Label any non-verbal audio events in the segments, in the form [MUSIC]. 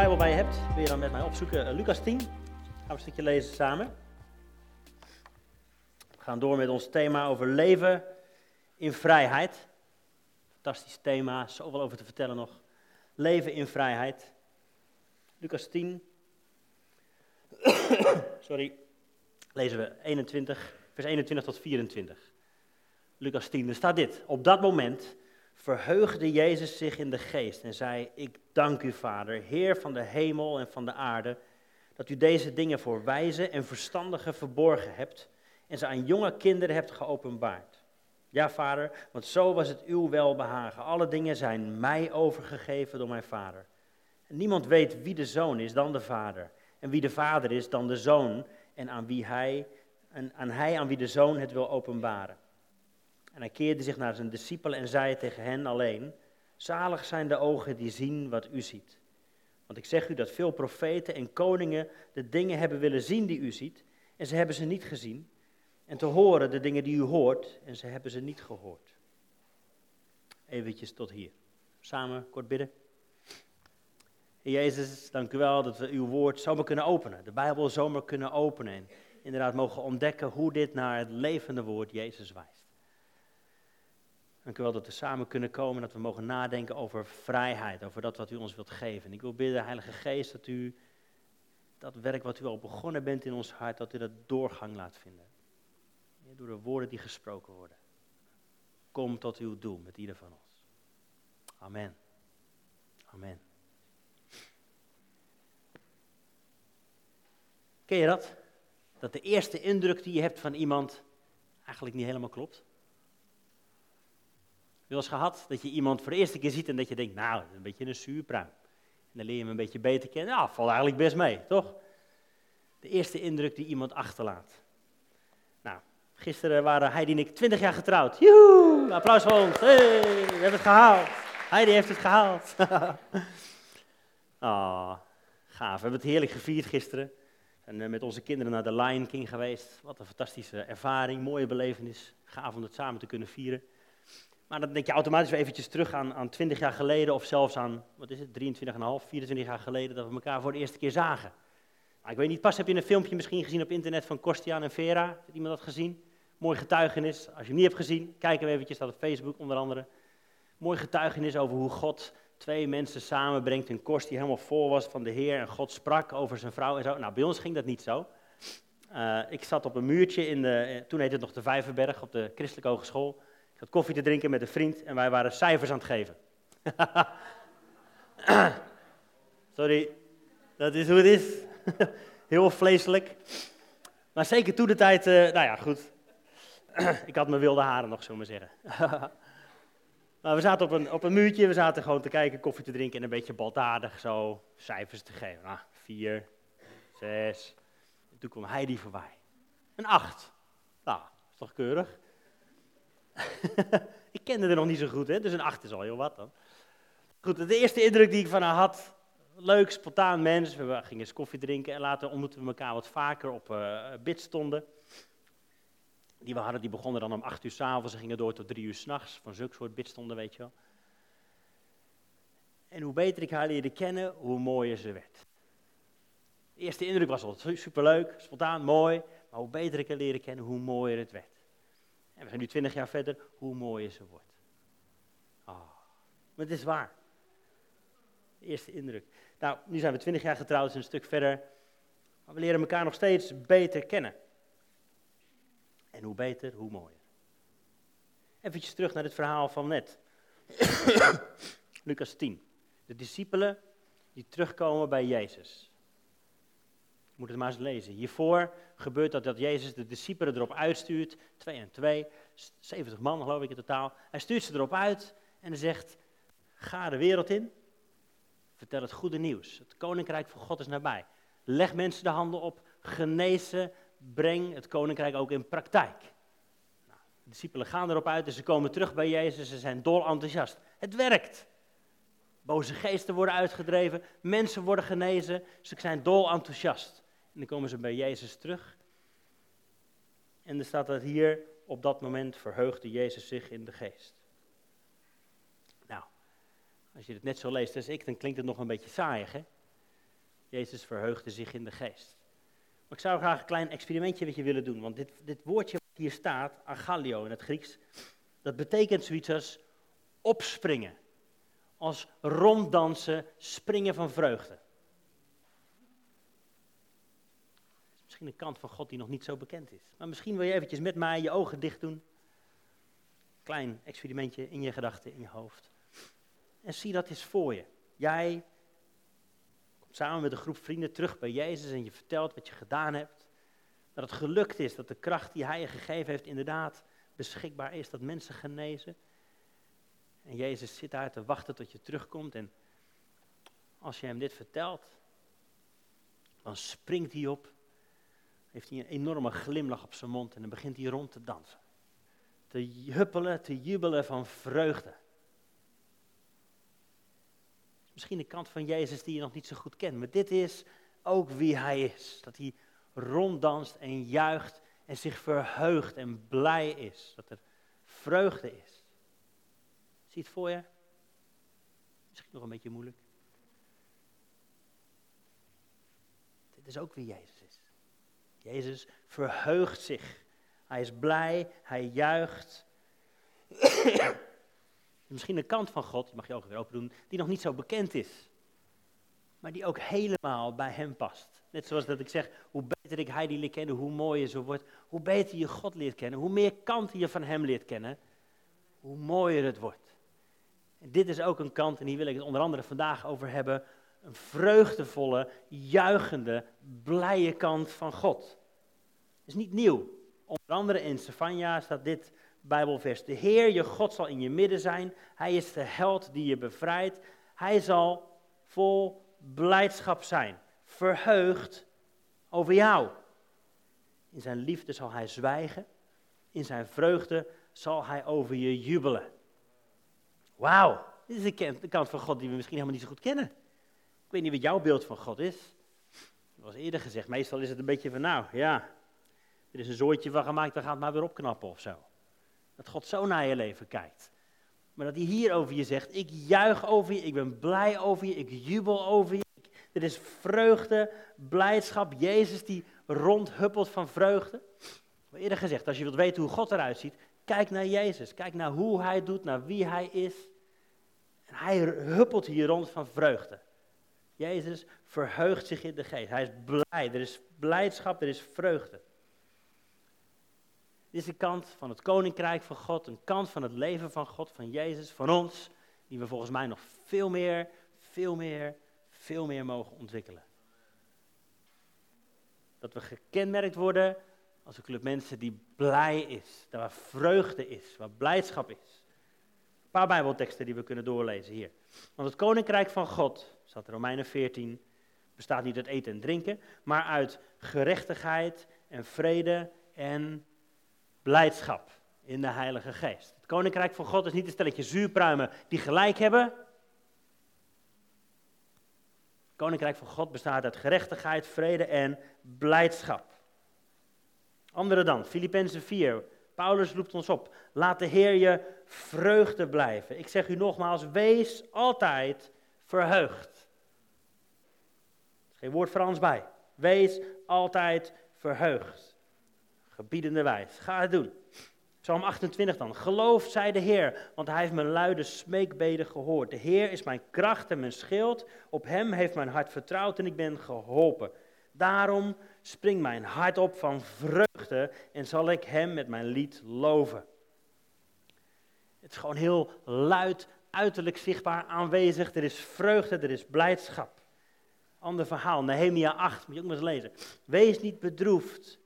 Bijbel bij je hebt, wil je dan met mij opzoeken. Uh, Lucas 10, gaan we een stukje lezen samen. We gaan door met ons thema over leven in vrijheid. Fantastisch thema, zoveel over te vertellen nog. Leven in vrijheid. Lucas 10, [COUGHS] sorry, lezen we 21, vers 21 tot 24. Lucas 10, er staat dit. Op dat moment verheugde Jezus zich in de geest en zei, ik dank u Vader, Heer van de hemel en van de aarde, dat u deze dingen voor wijze en verstandigen verborgen hebt en ze aan jonge kinderen hebt geopenbaard. Ja, Vader, want zo was het uw welbehagen. Alle dingen zijn mij overgegeven door mijn Vader. En niemand weet wie de Zoon is dan de Vader. En wie de Vader is dan de Zoon en aan wie hij, en aan hij aan wie de Zoon het wil openbaren. En hij keerde zich naar zijn discipelen en zei tegen hen alleen: Zalig zijn de ogen die zien wat u ziet. Want ik zeg u dat veel profeten en koningen de dingen hebben willen zien die u ziet, en ze hebben ze niet gezien. En te horen de dingen die u hoort, en ze hebben ze niet gehoord. Eventjes tot hier. Samen kort bidden. Jezus, dank u wel dat we uw woord zomaar kunnen openen. De Bijbel zomaar kunnen openen. En inderdaad mogen ontdekken hoe dit naar het levende woord Jezus wijst. Dank u wel dat we samen kunnen komen, dat we mogen nadenken over vrijheid, over dat wat u ons wilt geven. ik wil bidden, Heilige Geest, dat u dat werk wat u al begonnen bent in ons hart, dat u dat doorgang laat vinden. Door de woorden die gesproken worden. Kom tot uw doel met ieder van ons. Amen. Amen. Ken je dat? Dat de eerste indruk die je hebt van iemand eigenlijk niet helemaal klopt? Wel eens gehad dat je iemand voor de eerste keer ziet en dat je denkt, nou, een beetje een zuurpruim. En dan leer je hem een beetje beter kennen. Nou, valt eigenlijk best mee, toch? De eerste indruk die iemand achterlaat. Nou, gisteren waren Heidi en ik 20 jaar getrouwd. Joehoe, applaus voor ons. Hey, we hebben het gehaald. Heidi heeft het gehaald. oh, [LAUGHS] gaaf. We hebben het heerlijk gevierd gisteren. En eh, met onze kinderen naar de Lion King geweest. Wat een fantastische ervaring, mooie belevenis. Gaaf om het samen te kunnen vieren. Maar dan denk je automatisch weer eventjes terug aan, aan 20 jaar geleden of zelfs aan, wat is het, 23,5, 24 jaar geleden dat we elkaar voor de eerste keer zagen. Nou, ik weet niet, pas heb je een filmpje misschien gezien op internet van Kostiaan en Vera. Heeft iemand dat gezien? Mooi getuigenis. Als je hem niet hebt gezien, kijk hem eventjes, staat op Facebook onder andere. Mooi getuigenis over hoe God twee mensen samenbrengt. Een Kost die helemaal vol was van de Heer en God sprak over zijn vrouw en zo. Nou, bij ons ging dat niet zo. Uh, ik zat op een muurtje in de, eh, toen heette het nog de Vijverberg, op de Christelijke Hogeschool had koffie te drinken met een vriend en wij waren cijfers aan het geven. [LAUGHS] Sorry, dat is hoe het is. [LAUGHS] Heel vleeselijk. Maar zeker toen de tijd, uh, nou ja, goed. [CLEARS THROAT] ik had mijn wilde haren nog, zullen we zeggen. [LAUGHS] maar we zaten op een, op een muurtje, we zaten gewoon te kijken, koffie te drinken en een beetje baldadig zo cijfers te geven. Nou, vier, zes. En toen kwam Heidi voorbij. Een acht. Nou, is toch keurig? [LAUGHS] ik kende haar nog niet zo goed, hè? dus een acht is al heel wat dan. Goed, de eerste indruk die ik van haar had, leuk, spontaan mens. We gingen eens koffie drinken en later ontmoetten we elkaar wat vaker op uh, bidstonden. Die we hadden, die begonnen dan om acht uur s'avonds en gingen door tot drie uur s'nachts. Van zulke soort bidstonden, weet je wel. En hoe beter ik haar leerde kennen, hoe mooier ze werd. De eerste indruk was al superleuk, spontaan, mooi. Maar hoe beter ik haar leerde kennen, hoe mooier het werd. En we zijn nu twintig jaar verder, hoe mooier ze wordt. Oh, maar het is waar. Eerste indruk. Nou, nu zijn we twintig jaar getrouwd, een stuk verder. Maar we leren elkaar nog steeds beter kennen. En hoe beter, hoe mooier. Even terug naar het verhaal van net. [COUGHS] Lucas 10. De discipelen die terugkomen bij Jezus moet het maar eens lezen. Hiervoor gebeurt dat dat Jezus de discipelen erop uitstuurt, twee en twee, 70 man geloof ik in totaal. Hij stuurt ze erop uit en zegt, ga de wereld in, vertel het goede nieuws. Het koninkrijk van God is nabij. Leg mensen de handen op, genezen, breng het koninkrijk ook in praktijk. Nou, de discipelen gaan erop uit en ze komen terug bij Jezus, ze zijn dol enthousiast. Het werkt. Boze geesten worden uitgedreven, mensen worden genezen, ze zijn dol enthousiast. En dan komen ze bij Jezus terug. En er staat dat hier, op dat moment verheugde Jezus zich in de geest. Nou, als je het net zo leest als ik, dan klinkt het nog een beetje saaiig, hè? Jezus verheugde zich in de geest. Maar ik zou graag een klein experimentje met je willen doen. Want dit, dit woordje wat hier staat, agalio in het Grieks, dat betekent zoiets als opspringen. Als ronddansen, springen van vreugde. Misschien een kant van God die nog niet zo bekend is. Maar misschien wil je eventjes met mij je ogen dicht doen. Klein experimentje in je gedachten, in je hoofd. En zie dat eens voor je. Jij komt samen met een groep vrienden terug bij Jezus en je vertelt wat je gedaan hebt. Dat het gelukt is, dat de kracht die Hij je gegeven heeft inderdaad beschikbaar is, dat mensen genezen. En Jezus zit daar te wachten tot je terugkomt. En als je hem dit vertelt, dan springt hij op. Heeft hij een enorme glimlach op zijn mond en dan begint hij rond te dansen. Te huppelen, te jubelen van vreugde. Misschien de kant van Jezus die je nog niet zo goed kent, maar dit is ook wie hij is. Dat hij ronddanst en juicht en zich verheugt en blij is. Dat er vreugde is. Zie het voor je? Misschien nog een beetje moeilijk. Dit is ook wie Jezus. Jezus verheugt zich. Hij is blij, hij juicht. [COUGHS] Misschien een kant van God, die mag je ook weer open doen, die nog niet zo bekend is. Maar die ook helemaal bij hem past. Net zoals dat ik zeg, hoe beter ik hij die leert kennen, hoe mooier ze wordt. Hoe beter je God leert kennen, hoe meer kanten je van hem leert kennen, hoe mooier het wordt. En dit is ook een kant, en hier wil ik het onder andere vandaag over hebben, een vreugdevolle, juichende, blije kant van God. Het is niet nieuw. Onder andere in Stefania staat dit Bijbelvers. De Heer, je God, zal in je midden zijn. Hij is de held die je bevrijdt. Hij zal vol blijdschap zijn, verheugd over jou. In zijn liefde zal hij zwijgen. In zijn vreugde zal hij over je jubelen. Wauw, dit is de kant van God die we misschien helemaal niet zo goed kennen. Ik weet niet wat jouw beeld van God is. Dat was eerder gezegd, meestal is het een beetje van nou, ja, er is een zooitje van gemaakt, dan gaat het maar weer opknappen of zo. Dat God zo naar je leven kijkt. Maar dat hij hier over je zegt, ik juich over je, ik ben blij over je, ik jubel over je. Dit is vreugde, blijdschap, Jezus die rondhuppelt van vreugde. Eerder gezegd, als je wilt weten hoe God eruit ziet, kijk naar Jezus. Kijk naar hoe hij doet, naar wie hij is. En hij huppelt hier rond van vreugde. Jezus verheugt zich in de geest. Hij is blij. Er is blijdschap, er is vreugde. Dit is de kant van het koninkrijk van God, een kant van het leven van God, van Jezus, van ons, die we volgens mij nog veel meer, veel meer, veel meer mogen ontwikkelen. Dat we gekenmerkt worden als een club mensen die blij is, waar vreugde is, waar blijdschap is. Een paar Bijbelteksten die we kunnen doorlezen hier. Want het koninkrijk van God, staat in Romeinen 14, bestaat niet uit eten en drinken, maar uit gerechtigheid en vrede en blijdschap in de Heilige Geest. Het koninkrijk van God is niet een stelletje zuurpruimen die gelijk hebben. Het koninkrijk van God bestaat uit gerechtigheid, vrede en blijdschap. Andere dan, Filippenzen 4. Paulus roept ons op, laat de Heer je vreugde blijven. Ik zeg u nogmaals, wees altijd verheugd. Er geen woord Frans bij. Wees altijd verheugd. Gebiedende wijs. Ga het doen. Psalm 28 dan. Geloof, zei de Heer, want hij heeft mijn luide smeekbeden gehoord. De Heer is mijn kracht en mijn schild. Op hem heeft mijn hart vertrouwd en ik ben geholpen. Daarom springt mijn hart op van vreugde en zal ik hem met mijn lied loven. Het is gewoon heel luid, uiterlijk zichtbaar aanwezig. Er is vreugde, er is blijdschap. Ander verhaal, Nehemia 8, moet je ook maar eens lezen. Wees niet bedroefd,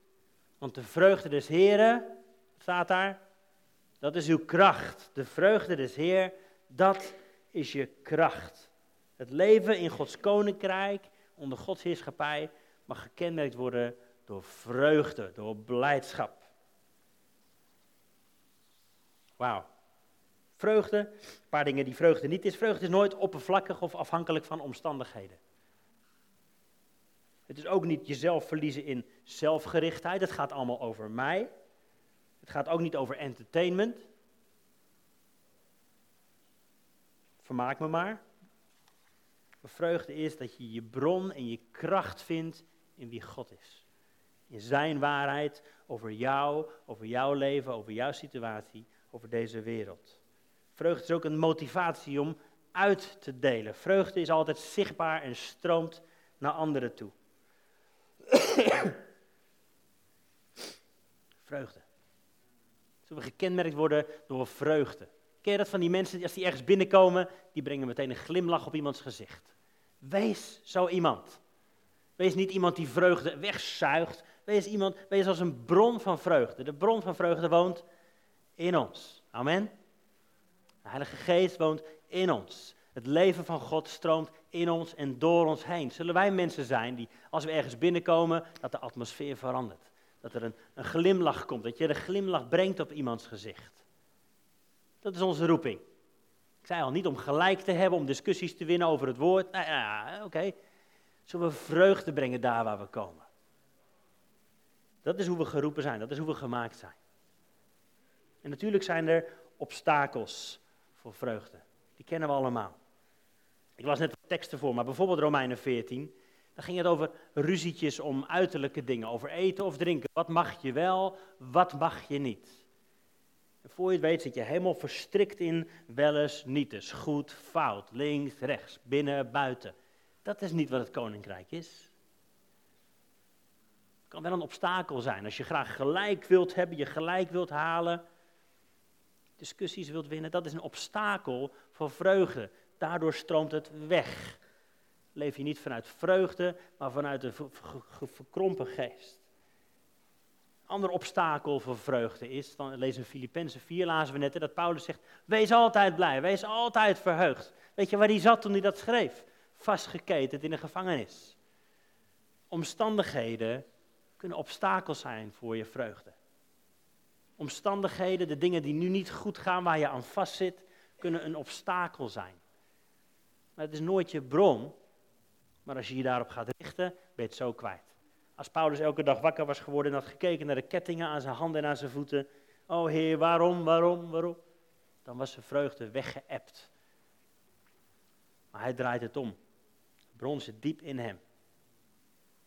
want de vreugde des Heren, staat daar, dat is uw kracht. De vreugde des Heer, dat is je kracht. Het leven in Gods koninkrijk, onder Gods heerschappij, mag gekenmerkt worden door vreugde, door blijdschap. Wauw. Vreugde, een paar dingen die vreugde niet is. Vreugde is nooit oppervlakkig of afhankelijk van omstandigheden. Het is ook niet jezelf verliezen in zelfgerichtheid. Het gaat allemaal over mij. Het gaat ook niet over entertainment. Vermaak me maar. Vreugde is dat je je bron en je kracht vindt in wie God is. In zijn waarheid over jou, over jouw leven, over jouw situatie, over deze wereld. Vreugde is ook een motivatie om uit te delen. Vreugde is altijd zichtbaar en stroomt naar anderen toe. [COUGHS] vreugde. Zullen we gekenmerkt worden door vreugde? Ken je dat van die mensen, als die ergens binnenkomen, die brengen meteen een glimlach op iemands gezicht. Wees zo iemand. Wees niet iemand die vreugde wegzuigt. Wees iemand, wees als een bron van vreugde. De bron van vreugde woont in ons. Amen. De Heilige Geest woont in ons. Het leven van God stroomt in ons en door ons heen. Zullen wij mensen zijn die, als we ergens binnenkomen, dat de atmosfeer verandert. Dat er een, een glimlach komt, dat je de glimlach brengt op iemands gezicht. Dat is onze roeping. Ik zei al, niet om gelijk te hebben, om discussies te winnen over het woord. Nou ja, oké. Zullen we vreugde brengen daar waar we komen. Dat is hoe we geroepen zijn, dat is hoe we gemaakt zijn. En natuurlijk zijn er obstakels voor vreugde. Die kennen we allemaal. Ik las net teksten voor, maar bijvoorbeeld Romeinen 14. Dan ging het over ruzietjes om uiterlijke dingen, over eten of drinken. Wat mag je wel, wat mag je niet? En voor je het weet zit je helemaal verstrikt in wel eens, niet eens, goed, fout, links, rechts, binnen, buiten. Dat is niet wat het koninkrijk is. Het kan wel een obstakel zijn. Als je graag gelijk wilt hebben, je gelijk wilt halen, discussies wilt winnen, dat is een obstakel voor vreugde. Daardoor stroomt het weg. Leef je niet vanuit vreugde, maar vanuit een verkrompen geest. Ander obstakel voor vreugde is, dan lezen we Filippenzen 4, lazen we net, dat Paulus zegt, wees altijd blij, wees altijd verheugd. Weet je waar hij zat toen hij dat schreef? Vastgeketend in de gevangenis. Omstandigheden kunnen obstakels zijn voor je vreugde. Omstandigheden, de dingen die nu niet goed gaan, waar je aan vastzit, kunnen een obstakel zijn. Maar het is nooit je bron, maar als je je daarop gaat richten, ben je het zo kwijt. Als Paulus elke dag wakker was geworden en had gekeken naar de kettingen aan zijn handen en aan zijn voeten. Oh Heer, waarom, waarom, waarom? Dan was zijn vreugde weggeëpt. Maar hij draait het om. Bron diep in hem.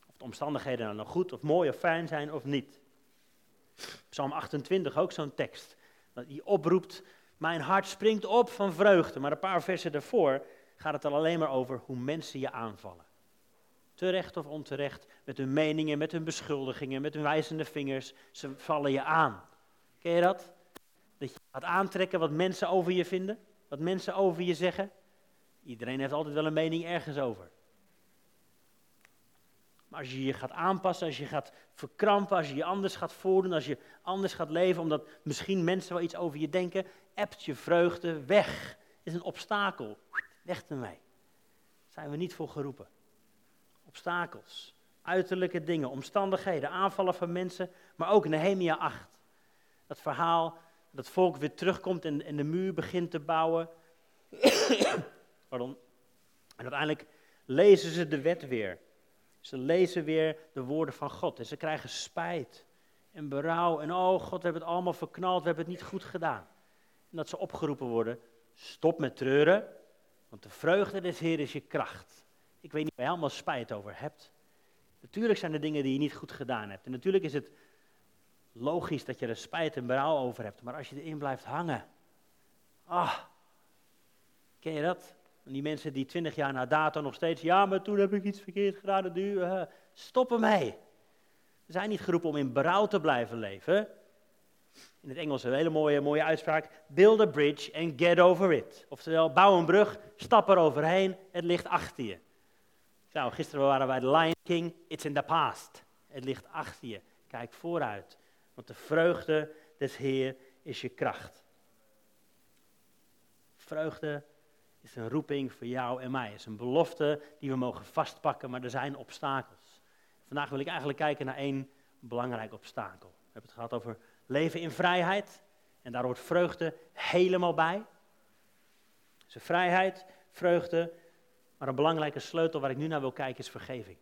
Of de omstandigheden dan nog goed of mooi of fijn zijn of niet. Psalm 28, ook zo'n tekst. Die oproept, mijn hart springt op van vreugde. Maar een paar versen daarvoor gaat het al alleen maar over hoe mensen je aanvallen terecht of onterecht, met hun meningen, met hun beschuldigingen, met hun wijzende vingers. Ze vallen je aan. Ken je dat? Dat je gaat aantrekken wat mensen over je vinden, wat mensen over je zeggen. Iedereen heeft altijd wel een mening ergens over. Maar als je je gaat aanpassen, als je gaat verkrampen, als je je anders gaat voordoen, als je anders gaat leven, omdat misschien mensen wel iets over je denken, ebt je vreugde weg. Is een obstakel. Weg ermee. Zijn we niet voor geroepen obstakels, uiterlijke dingen, omstandigheden, aanvallen van mensen, maar ook Nehemia 8. Dat verhaal dat het volk weer terugkomt en, en de muur begint te bouwen. [COUGHS] Pardon. En uiteindelijk lezen ze de wet weer. Ze lezen weer de woorden van God en ze krijgen spijt en berouw. En oh God, we hebben het allemaal verknald, we hebben het niet goed gedaan. En dat ze opgeroepen worden, stop met treuren, want de vreugde des Heer is je kracht. Ik weet niet waar je allemaal spijt over hebt. Natuurlijk zijn er dingen die je niet goed gedaan hebt. En natuurlijk is het logisch dat je er spijt en berouw over hebt. Maar als je erin blijft hangen. Ah, ken je dat? Die mensen die twintig jaar na dato nog steeds. Ja, maar toen heb ik iets verkeerd gedaan. Nu, uh, stop ermee. We zijn niet geroepen om in berouw te blijven leven. In het Engels een hele mooie, mooie uitspraak. Build a bridge and get over it. Oftewel, bouw een brug, stap er overheen, het ligt achter je. Nou, gisteren waren we bij The Lion King. It's in the past. Het ligt achter je. Kijk vooruit. Want de vreugde des Heer is je kracht. Vreugde is een roeping voor jou en mij. Het is een belofte die we mogen vastpakken, maar er zijn obstakels. Vandaag wil ik eigenlijk kijken naar één belangrijk obstakel. We hebben het gehad over leven in vrijheid. En daar hoort vreugde helemaal bij. Dus vrijheid, vreugde, maar een belangrijke sleutel waar ik nu naar wil kijken is vergeving.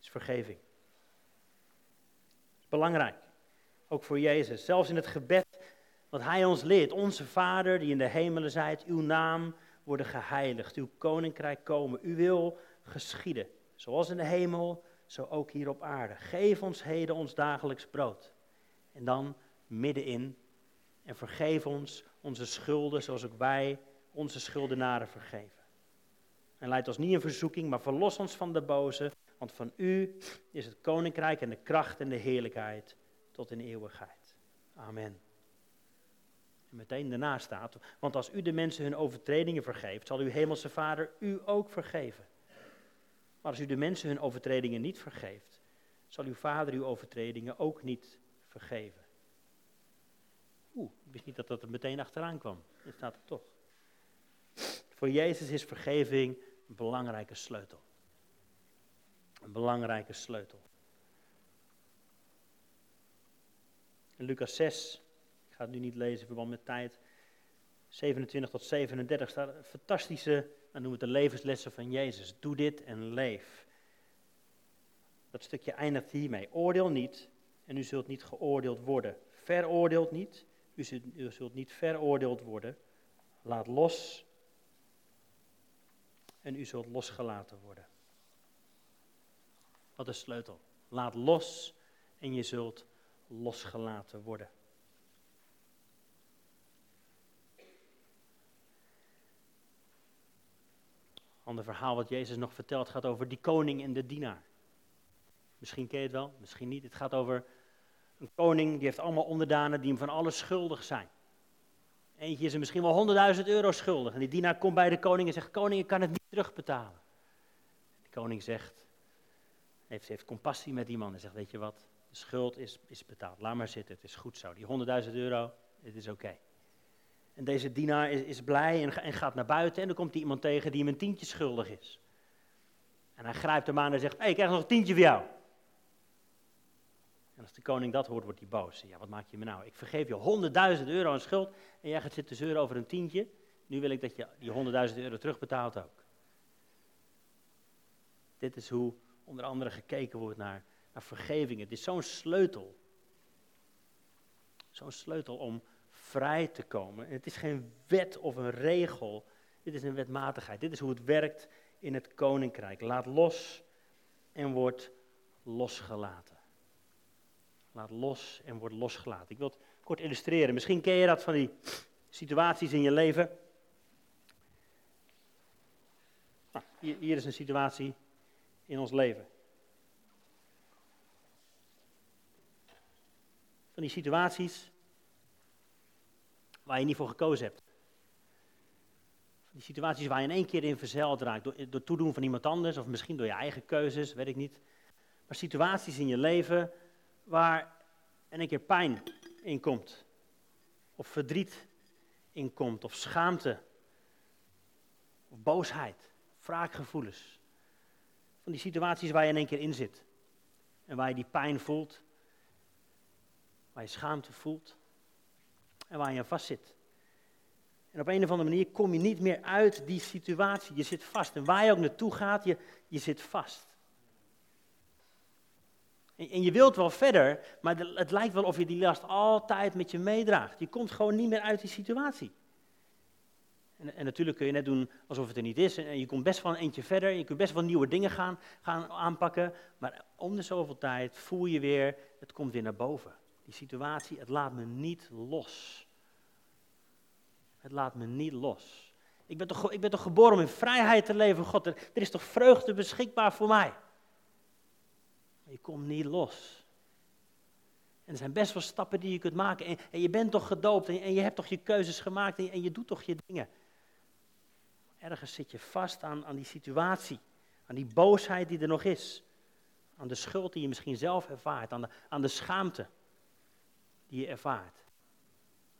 Is vergeving. Belangrijk. Ook voor Jezus. Zelfs in het gebed wat Hij ons leert. Onze Vader die in de hemelen zijt, uw naam worden geheiligd, uw koninkrijk komen, uw wil geschieden, zoals in de hemel, zo ook hier op aarde. Geef ons heden ons dagelijks brood. En dan middenin, en vergeef ons onze schulden, zoals ook wij onze schuldenaren vergeven. En leid ons niet in verzoeking, maar verlos ons van de boze, want van u is het koninkrijk en de kracht en de heerlijkheid tot in eeuwigheid. Amen. En meteen daarna staat, want als u de mensen hun overtredingen vergeeft, zal uw hemelse Vader u ook vergeven. Maar als u de mensen hun overtredingen niet vergeeft, zal uw Vader uw overtredingen ook niet vergeven. Oeh, ik wist niet dat dat er meteen achteraan kwam. Dat staat er toch. Voor Jezus is vergeving een belangrijke sleutel. Een belangrijke sleutel. In Lucas 6, ik ga nu niet lezen in verband met tijd, 27 tot 37 staat een fantastische, dan noemen we het de levenslessen van Jezus. Doe dit en leef. Dat stukje eindigt hiermee. Oordeel niet en u zult niet geoordeeld worden. Veroordeeld niet, u zult niet veroordeeld worden. Laat los en u zult losgelaten worden. Wat is de sleutel? Laat los en je zult losgelaten worden. Ander verhaal wat Jezus nog vertelt gaat over die koning en de dienaar. Misschien ken je het wel, misschien niet. Het gaat over een koning die heeft allemaal onderdanen die hem van alles schuldig zijn. Eentje is er misschien wel 100.000 euro schuldig. En die dienaar komt bij de koning en zegt: Koning, ik kan het niet terugbetalen. De koning zegt: heeft, heeft compassie met die man en zegt: Weet je wat, de schuld is, is betaald. Laat maar zitten, het is goed zo. Die 100.000 euro, het is oké. En deze dienaar is, blij en, gaat naar buiten. En dan komt hij iemand tegen die hem een tientje schuldig is. En hij grijpt hem aan en zegt: hey, ik krijg nog een tientje voor jou. En als de koning dat hoort, wordt hij boos. Ja, wat maak je me nou? Ik vergeef je 100.000 euro aan schuld en jij gaat zitten zeuren over een tientje. Nu wil ik dat je die 100.000 euro terugbetaalt ook. Dit is hoe onder andere gekeken wordt naar, naar vergeving. Het is zo'n sleutel. Zo'n sleutel om vrij te komen. het is geen wet of een regel. Dit is een wetmatigheid. Dit is hoe het werkt in het koninkrijk. Laat los en wordt losgelaten. Laat los en wordt losgelaten. Ik wil het kort illustreren. Misschien ken je dat van die situaties in je leven. Nou, hier, hier is een situatie in ons leven. Van die situaties waar je niet voor gekozen hebt. Die situaties waar je in één keer in verzeild raakt. Door, door toedoen van iemand anders of misschien door je eigen keuzes, weet ik niet. Maar situaties in je leven waar in een keer pijn in komt. Of verdriet in komt. Of schaamte. Of boosheid. Wraakgevoelens. Van die situaties waar je in één keer in zit. En waar je die pijn voelt. Waar je schaamte voelt. En waar je aan vast zit. En op een of andere manier kom je niet meer uit die situatie. Je zit vast. En waar je ook naartoe gaat, je, je zit vast. En, je wilt wel verder, maar het lijkt wel of je die last altijd met je meedraagt. Je komt gewoon niet meer uit die situatie. En, en, natuurlijk kun je net doen alsof het er niet is. En je komt best wel een eentje verder. Je kunt best wel nieuwe dingen gaan, gaan aanpakken. Maar om de zoveel tijd voel je weer, het komt weer naar boven. Die situatie, het laat me niet los. Het laat me niet los. Ik ben toch, ik ben toch geboren om in vrijheid te leven, God. Er, is toch vreugde beschikbaar voor mij. Je komt niet los. En er zijn best wel stappen die je kunt maken. En, je bent toch gedoopt en, en, je hebt toch je keuzes gemaakt en, en, je doet toch je dingen. Ergens zit je vast aan, aan die situatie, aan die boosheid die er nog is. Aan de schuld die je misschien zelf ervaart, aan de, aan de schaamte die je ervaart.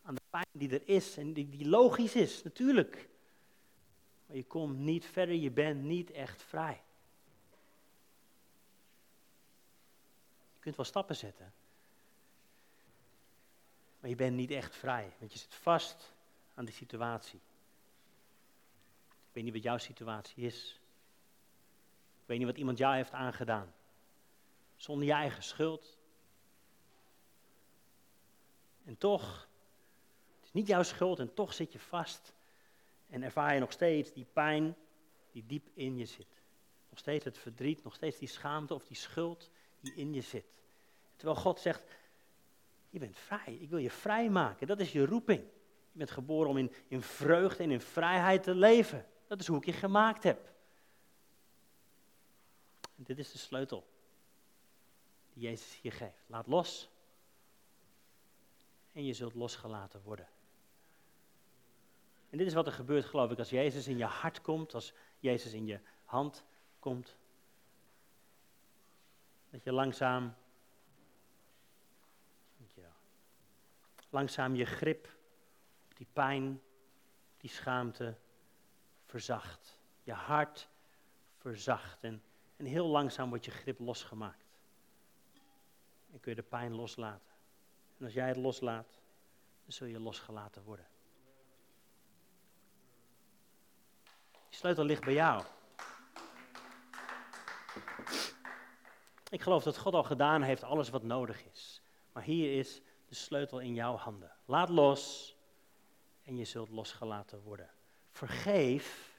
Aan de pijn die er is en die, die logisch is, natuurlijk. Maar je komt niet verder, je bent niet echt vrij. kunt wel stappen zetten. Maar je bent niet echt vrij, want je zit vast aan die situatie. Ik weet niet wat jouw situatie is. Ik weet niet wat iemand jou heeft aangedaan. Zonder je eigen schuld. En toch, het is niet jouw schuld en toch zit je vast. En ervaar je nog steeds die pijn die diep in je zit. Nog steeds het verdriet, nog steeds die schaamte of die schuld die in je zit. Terwijl God zegt, je bent vrij, ik wil je vrij maken. Dat is je roeping. Je bent geboren om in, in vreugde en in vrijheid te leven. Dat is hoe ik je gemaakt heb. En dit is de sleutel die Jezus je geeft. Laat los en je zult losgelaten worden. En dit is wat er gebeurt, geloof ik, als Jezus in je hart komt, als Jezus in je hand komt. Dat je langzaam, langzaam je grip op die pijn, die schaamte verzacht. Je hart verzacht en, en heel langzaam wordt je grip losgemaakt. En kun je de pijn loslaten. En als jij het loslaat, dan zul je losgelaten worden. Die sleutel ligt bij jou. Ik geloof dat God al gedaan heeft alles wat nodig is. Maar hier is de sleutel in jouw handen. Laat los en je zult losgelaten worden. Vergeef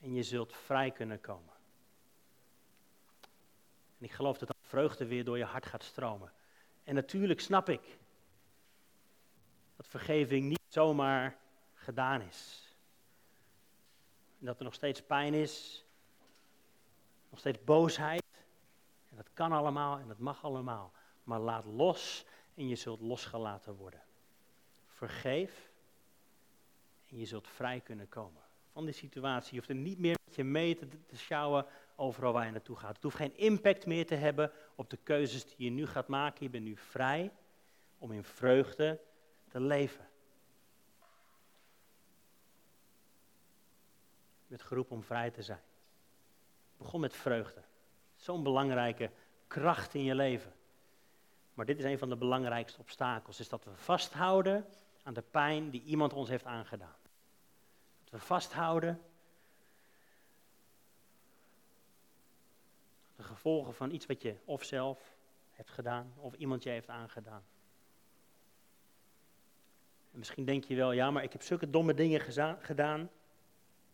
en je zult vrij kunnen komen. En ik geloof dat de vreugde weer door je hart gaat stromen. En natuurlijk snap ik dat vergeving niet zomaar gedaan is. En dat er nog steeds pijn is, nog steeds boosheid. En dat kan allemaal en dat mag allemaal. Maar laat los en je zult losgelaten worden. Vergeef en je zult vrij kunnen komen van die situatie. Je hoeft er niet meer met je mee te, te sjouwen overal waar je naartoe gaat. Het hoeft geen impact meer te hebben op de keuzes die je nu gaat maken. Je bent nu vrij om in vreugde te leven. Je bent geroepen om vrij te zijn. Begon met vreugde. Zo'n belangrijke kracht in je leven. Maar dit is een van de belangrijkste obstakels, is dat we vasthouden aan de pijn die iemand ons heeft aangedaan. Dat we vasthouden gevolgen van iets wat je of zelf hebt gedaan of iemand je heeft aangedaan. En misschien denk je wel, ja, maar ik heb zulke domme dingen gedaan,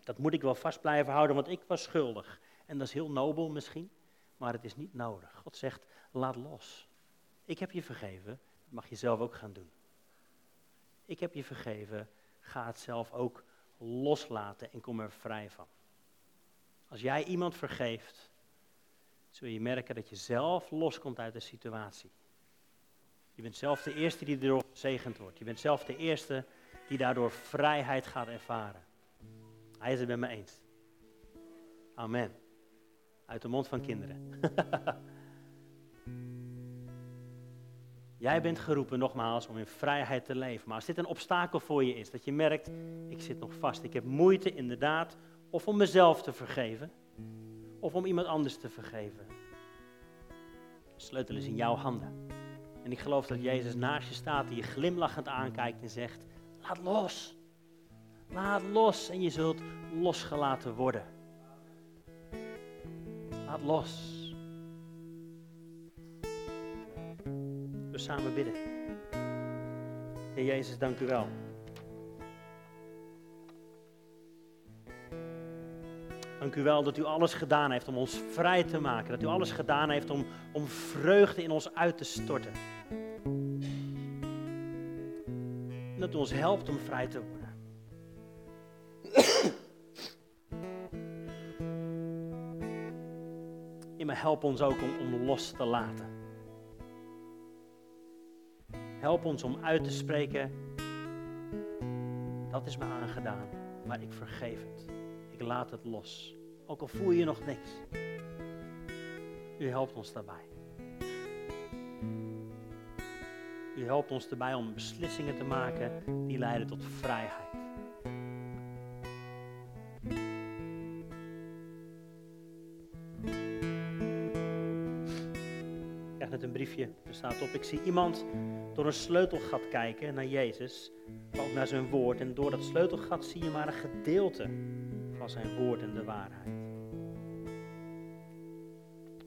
dat moet ik wel vast blijven houden, want ik was schuldig. En dat is heel nobel misschien, maar het is niet nodig. God zegt, laat los. Ik heb je vergeven, dat mag je zelf ook gaan doen. Ik heb je vergeven, ga het zelf ook loslaten en kom er vrij van. Als jij iemand vergeeft, zul je merken dat je zelf loskomt uit de situatie. Je bent zelf de eerste die erdoor gezegend wordt. Je bent zelf de eerste die daardoor vrijheid gaat ervaren. Hij is het met me eens. Amen. Uit de mond van kinderen. [LAUGHS] Jij bent geroepen nogmaals om in vrijheid te leven. Maar als dit een obstakel voor je is, dat je merkt, ik zit nog vast. Ik heb moeite inderdaad, of om mezelf te vergeven, of om iemand anders te vergeven. De sleutel is in jouw handen. En ik geloof dat Jezus naast je staat, die je glimlachend aankijkt en zegt, laat los. Laat los en je zult losgelaten worden. Laat los. We samen bidden. Heer Jezus, dank u wel. Dank u wel dat u alles gedaan heeft om ons vrij te maken. Dat u alles gedaan heeft om, om vreugde in ons uit te storten. En dat u ons helpt om vrij te worden. Ja, maar help ons ook om, om los te laten. Help ons om uit te spreken. Dat is me aangedaan, maar ik vergeef het. Ik laat het los. Ook al voel je nog niks. U helpt ons daarbij. U helpt ons erbij om beslissingen te maken die leiden tot vrijheid. Ik krijg net een briefje, er staat op, ik zie iemand door een sleutelgat kijken naar Jezus, maar ook naar zijn woord. En door dat sleutelgat zie je maar een gedeelte zijn woord en de waarheid.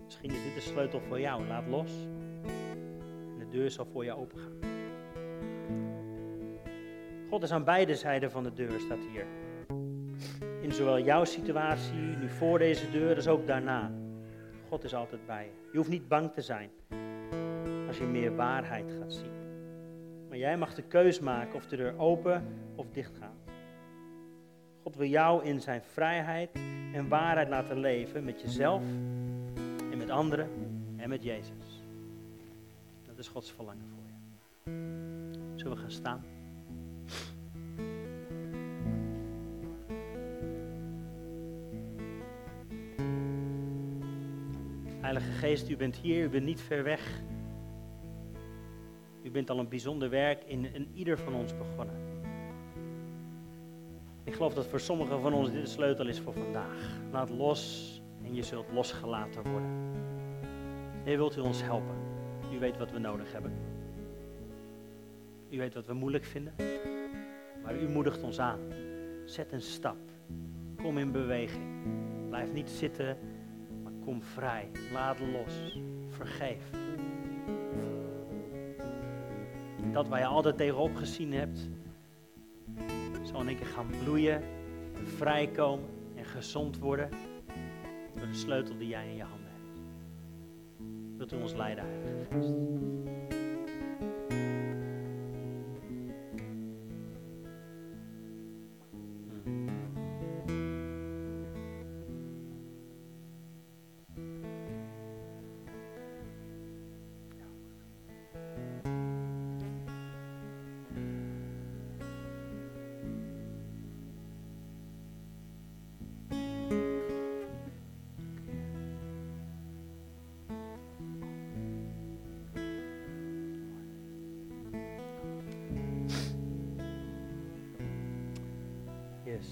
Misschien is dit de sleutel voor jou. Laat los en de deur zal voor je opengaan. God is aan beide zijden van de deur, staat hier. In zowel jouw situatie, nu voor deze deur, als ook daarna. God is altijd bij je. Je hoeft niet bang te zijn als je meer waarheid gaat zien. Maar jij mag de keus maken of de deur open of dicht gaat. God wil jou in zijn vrijheid en waarheid laten leven met jezelf en met anderen en met Jezus. Dat is Gods verlangen voor je. Zullen we gaan staan? Heilige Geest, u bent hier, u bent niet ver weg. U bent al een bijzonder werk in, in ieder van ons begonnen. Ik geloof dat voor sommigen van ons dit de sleutel is voor vandaag. Laat los en je zult losgelaten worden. Heer, wilt u ons helpen? U weet wat we nodig hebben. U weet wat we moeilijk vinden. Maar u moedigt ons aan. Zet een stap. Kom in beweging. Blijf niet zitten, maar kom vrij. Laat los. Vergeef. Dat waar je altijd tegenop gezien hebt, zal in één keer gaan bloeien, vrijkomen en gezond worden door de sleutel die jij in je handen hebt. Wilt u ons leiden? Yes.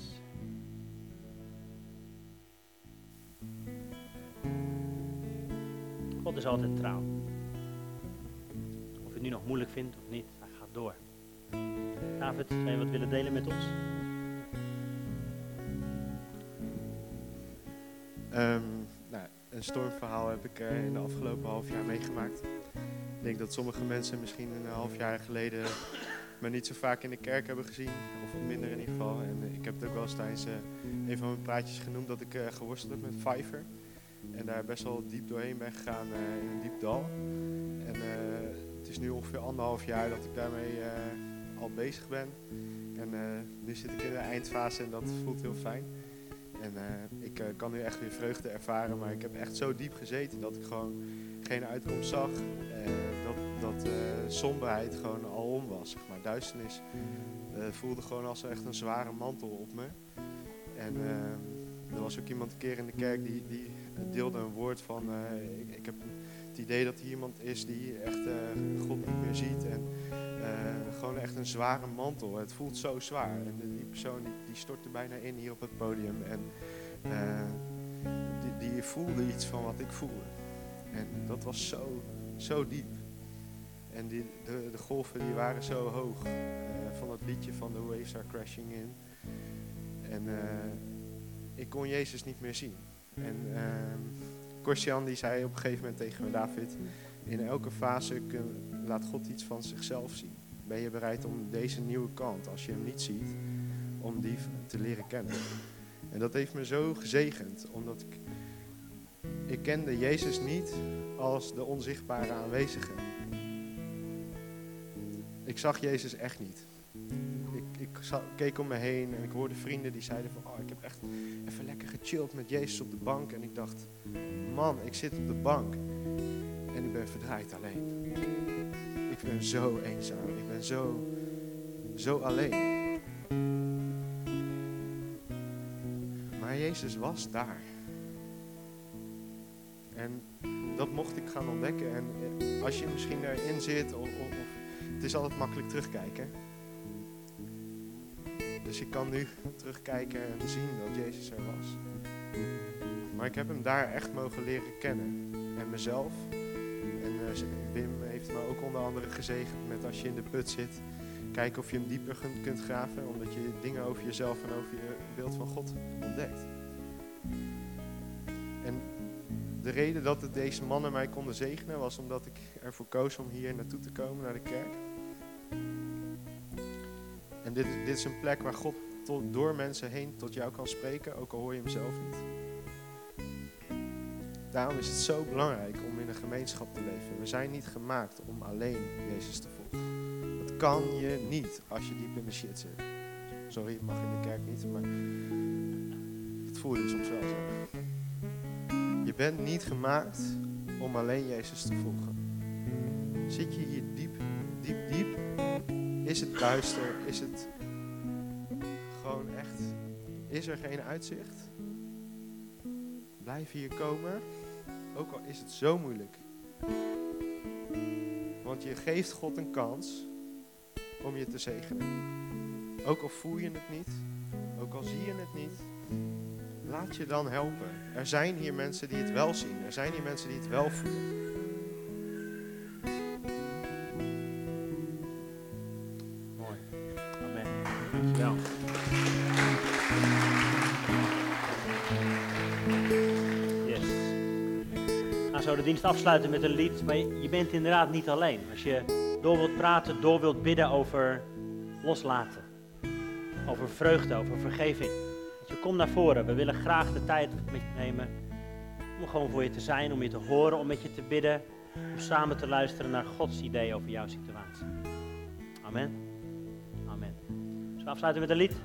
God is altijd trouw. Of je het nu nog moeilijk vindt of niet, hij gaat door. David, zou je wat willen delen met ons? Ehm, nou, een stormverhaal heb ik uh, in de afgelopen half jaar meegemaakt. Ik denk dat sommige mensen misschien een half jaar geleden me niet zo vaak in de kerk hebben gezien. Of minder in ieder geval. En eh, ik heb het ook wel eens tijdens uh, een van mijn praatjes genoemd dat ik uh, geworsteld heb met Fiverr. En daar best wel diep doorheen ben gegaan in een diep dal. En het is nu ongeveer anderhalf jaar dat ik daarmee al bezig ben. En nu zit ik in de eindfase en dat voelt heel fijn. En ik kan nu echt weer vreugde ervaren, maar ik heb echt zo diep gezeten dat ik gewoon geen uitkomst zag. dat dat somberheid gewoon was, zeg maar. Duisternis voelde gewoon als echt een zware mantel op me. En er was ook iemand een keer in de kerk die, die deelde een woord van... Ik, ik, heb het idee dat hier iemand is die echt God niet meer ziet. En gewoon echt een zware mantel. Het voelt zo zwaar. En die persoon die, die stortte bijna in hier op het podium. En die, die voelde iets van wat ik voelde. En dat was zo, zo diep. En die, de, de golven die waren zo hoog. Uh, van het liedje van The Waves Are Crashing In. En uh, ik kon Jezus niet meer zien. En uh, die zei op een gegeven moment tegen me, David, in elke fase kun, laat God iets van zichzelf zien. Ben je bereid om deze nieuwe kant, als je hem niet ziet, om die te leren kennen? En dat heeft me zo gezegend, omdat ik, ik kende Jezus niet als de onzichtbare aanwezige. Ik zag Jezus echt niet. Ik, ik keek om me heen en ik hoorde vrienden die zeiden van, oh, ik heb echt even lekker gechilled met Jezus op de bank. En ik dacht, man, ik zit op de bank en ik ben verdraaid alleen. Ik ben zo eenzaam, ik ben zo, zo alleen. Maar Jezus was daar. En dat mocht ik gaan ontdekken. En als je misschien erin zit of, of het is altijd makkelijk terugkijken. Dus ik kan nu terugkijken en zien dat Jezus er was. Maar ik heb hem daar echt mogen leren kennen. En mezelf. En uh, Wim heeft me ook onder andere gezegend met als je in de put zit. Kijken of je hem dieper kunt graven. Omdat je dingen over jezelf en over je beeld van God ontdekt. En de reden dat deze mannen mij konden zegenen was omdat ik ervoor koos om hier naartoe te komen, naar de kerk. Dit, dit is een plek waar God tot, door mensen heen tot jou kan spreken, ook al hoor je hem zelf niet. Daarom is het zo belangrijk om in een gemeenschap te leven. We zijn niet gemaakt om alleen Jezus te volgen. Dat kan je niet als je diep in de shit zit. Sorry, het mag in de kerk niet, maar dat voel je soms wel zo. Je bent niet gemaakt om alleen Jezus te volgen. Zit je hier diep, diep, diep? Is het duister? Is het gewoon echt? Is er geen uitzicht? Blijf hier komen, ook al is het zo moeilijk. Want je geeft God een kans om je te zegenen. Ook al voel je het niet, ook al zie je het niet, laat je dan helpen. Er zijn hier mensen die het wel zien, er zijn hier mensen die het wel voelen. Zo de dienst afsluiten met een lied, maar je bent inderdaad niet alleen. Als je door wilt praten, door wilt bidden over loslaten, over vreugde, over vergeving. Weet je, kom naar voren. We willen graag de tijd met je nemen om gewoon voor je te zijn, om je te horen, om met je te bidden, om samen te luisteren naar Gods idee over jouw situatie. Amen. Amen. Zullen we afsluiten met een lied?